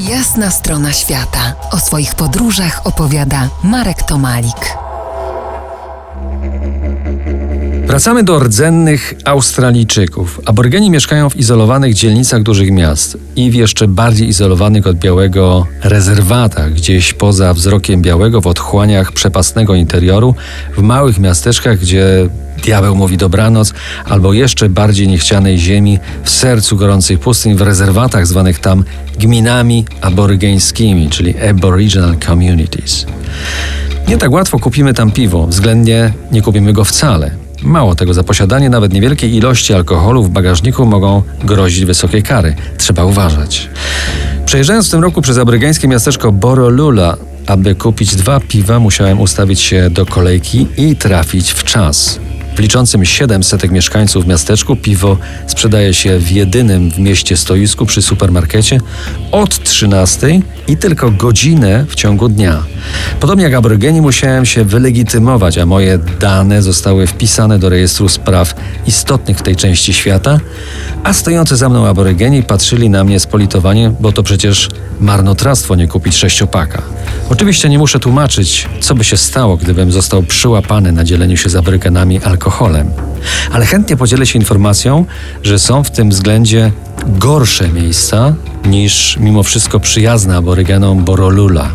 Jasna strona świata. O swoich podróżach opowiada Marek Tomalik. Wracamy do rdzennych Australijczyków. Aborygeni mieszkają w izolowanych dzielnicach dużych miast i w jeszcze bardziej izolowanych od białego rezerwatach, gdzieś poza wzrokiem białego w otchłaniach przepastnego interioru, w małych miasteczkach, gdzie diabeł mówi dobranoc, albo jeszcze bardziej niechcianej ziemi w sercu gorących pustyń, w rezerwatach zwanych tam gminami aborygeńskimi, czyli Aboriginal Communities. Nie tak łatwo kupimy tam piwo, względnie nie kupimy go wcale. Mało tego, za posiadanie nawet niewielkiej ilości alkoholu w bagażniku mogą grozić wysokie kary. Trzeba uważać. Przejeżdżając w tym roku przez aborygeńskie miasteczko Borolula, aby kupić dwa piwa, musiałem ustawić się do kolejki i trafić w czas. W liczącym 700 mieszkańców miasteczku piwo sprzedaje się w jedynym w mieście stoisku przy supermarkecie od 13 i tylko godzinę w ciągu dnia. Podobnie jak aborygeni musiałem się wylegitymować, a moje dane zostały wpisane do rejestru spraw istotnych w tej części świata, a stojący za mną aborygeni patrzyli na mnie z politowaniem, bo to przecież marnotrawstwo nie kupić sześciopaka. Oczywiście nie muszę tłumaczyć, co by się stało, gdybym został przyłapany na dzieleniu się z aborygenami alkoholem. Ale chętnie podzielę się informacją, że są w tym względzie gorsze miejsca niż mimo wszystko przyjazne aborygenom Borolula.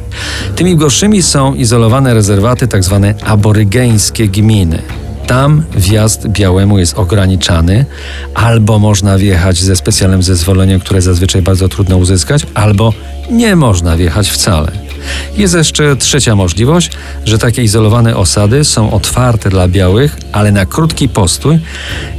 Tymi gorszymi są izolowane rezerwaty. Tak aborygeńskie gminy. Tam wjazd białemu jest ograniczany, albo można wjechać ze specjalnym zezwoleniem, które zazwyczaj bardzo trudno uzyskać, albo nie można wjechać wcale. Jest jeszcze trzecia możliwość, że takie izolowane osady są otwarte dla białych, ale na krótki postój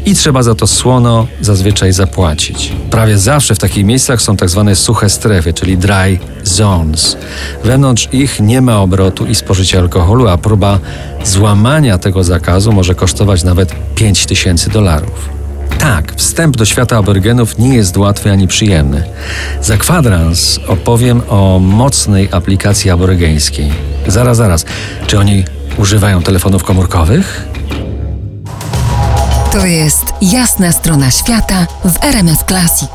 i trzeba za to słono zazwyczaj zapłacić. Prawie zawsze w takich miejscach są tak zwane suche strefy, czyli dry zones. Wewnątrz ich nie ma obrotu i spożycia alkoholu, a próba złamania tego zakazu może kosztować nawet 5000 dolarów. Tak, wstęp do świata aborygenów nie jest łatwy ani przyjemny. Za kwadrans opowiem o mocnej aplikacji aborygeńskiej. Zaraz, zaraz. Czy oni używają telefonów komórkowych? To jest jasna strona świata w RMS Classic.